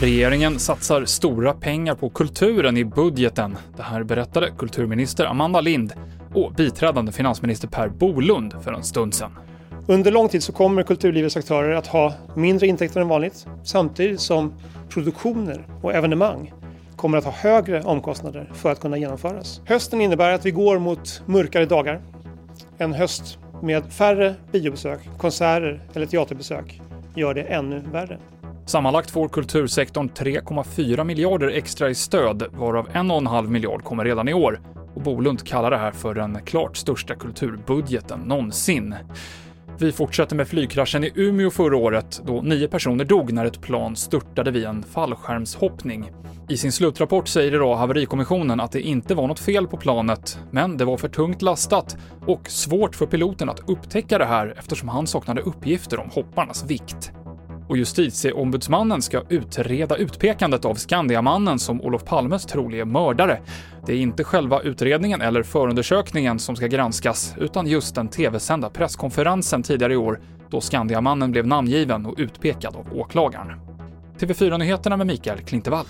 Regeringen satsar stora pengar på kulturen i budgeten. Det här berättade kulturminister Amanda Lind och biträdande finansminister Per Bolund för en stund sedan. Under lång tid så kommer kulturlivets aktörer att ha mindre intäkter än vanligt samtidigt som produktioner och evenemang kommer att ha högre omkostnader för att kunna genomföras. Hösten innebär att vi går mot mörkare dagar. En höst med färre biobesök, konserter eller teaterbesök gör det ännu värre. Sammanlagt får kultursektorn 3,4 miljarder extra i stöd, varav 1,5 miljard kommer redan i år. Och Bolund kallar det här för den klart största kulturbudgeten någonsin. Vi fortsätter med flygkraschen i Umeå förra året då nio personer dog när ett plan störtade vid en fallskärmshoppning. I sin slutrapport säger idag haverikommissionen att det inte var något fel på planet, men det var för tungt lastat och svårt för piloten att upptäcka det här eftersom han saknade uppgifter om hopparnas vikt. Och justitieombudsmannen ska utreda utpekandet av Skandiamannen som Olof Palmes troliga mördare. Det är inte själva utredningen eller förundersökningen som ska granskas, utan just den tv-sända presskonferensen tidigare i år då Skandiamannen blev namngiven och utpekad av åklagaren. TV4-nyheterna med Mikael Klintevall.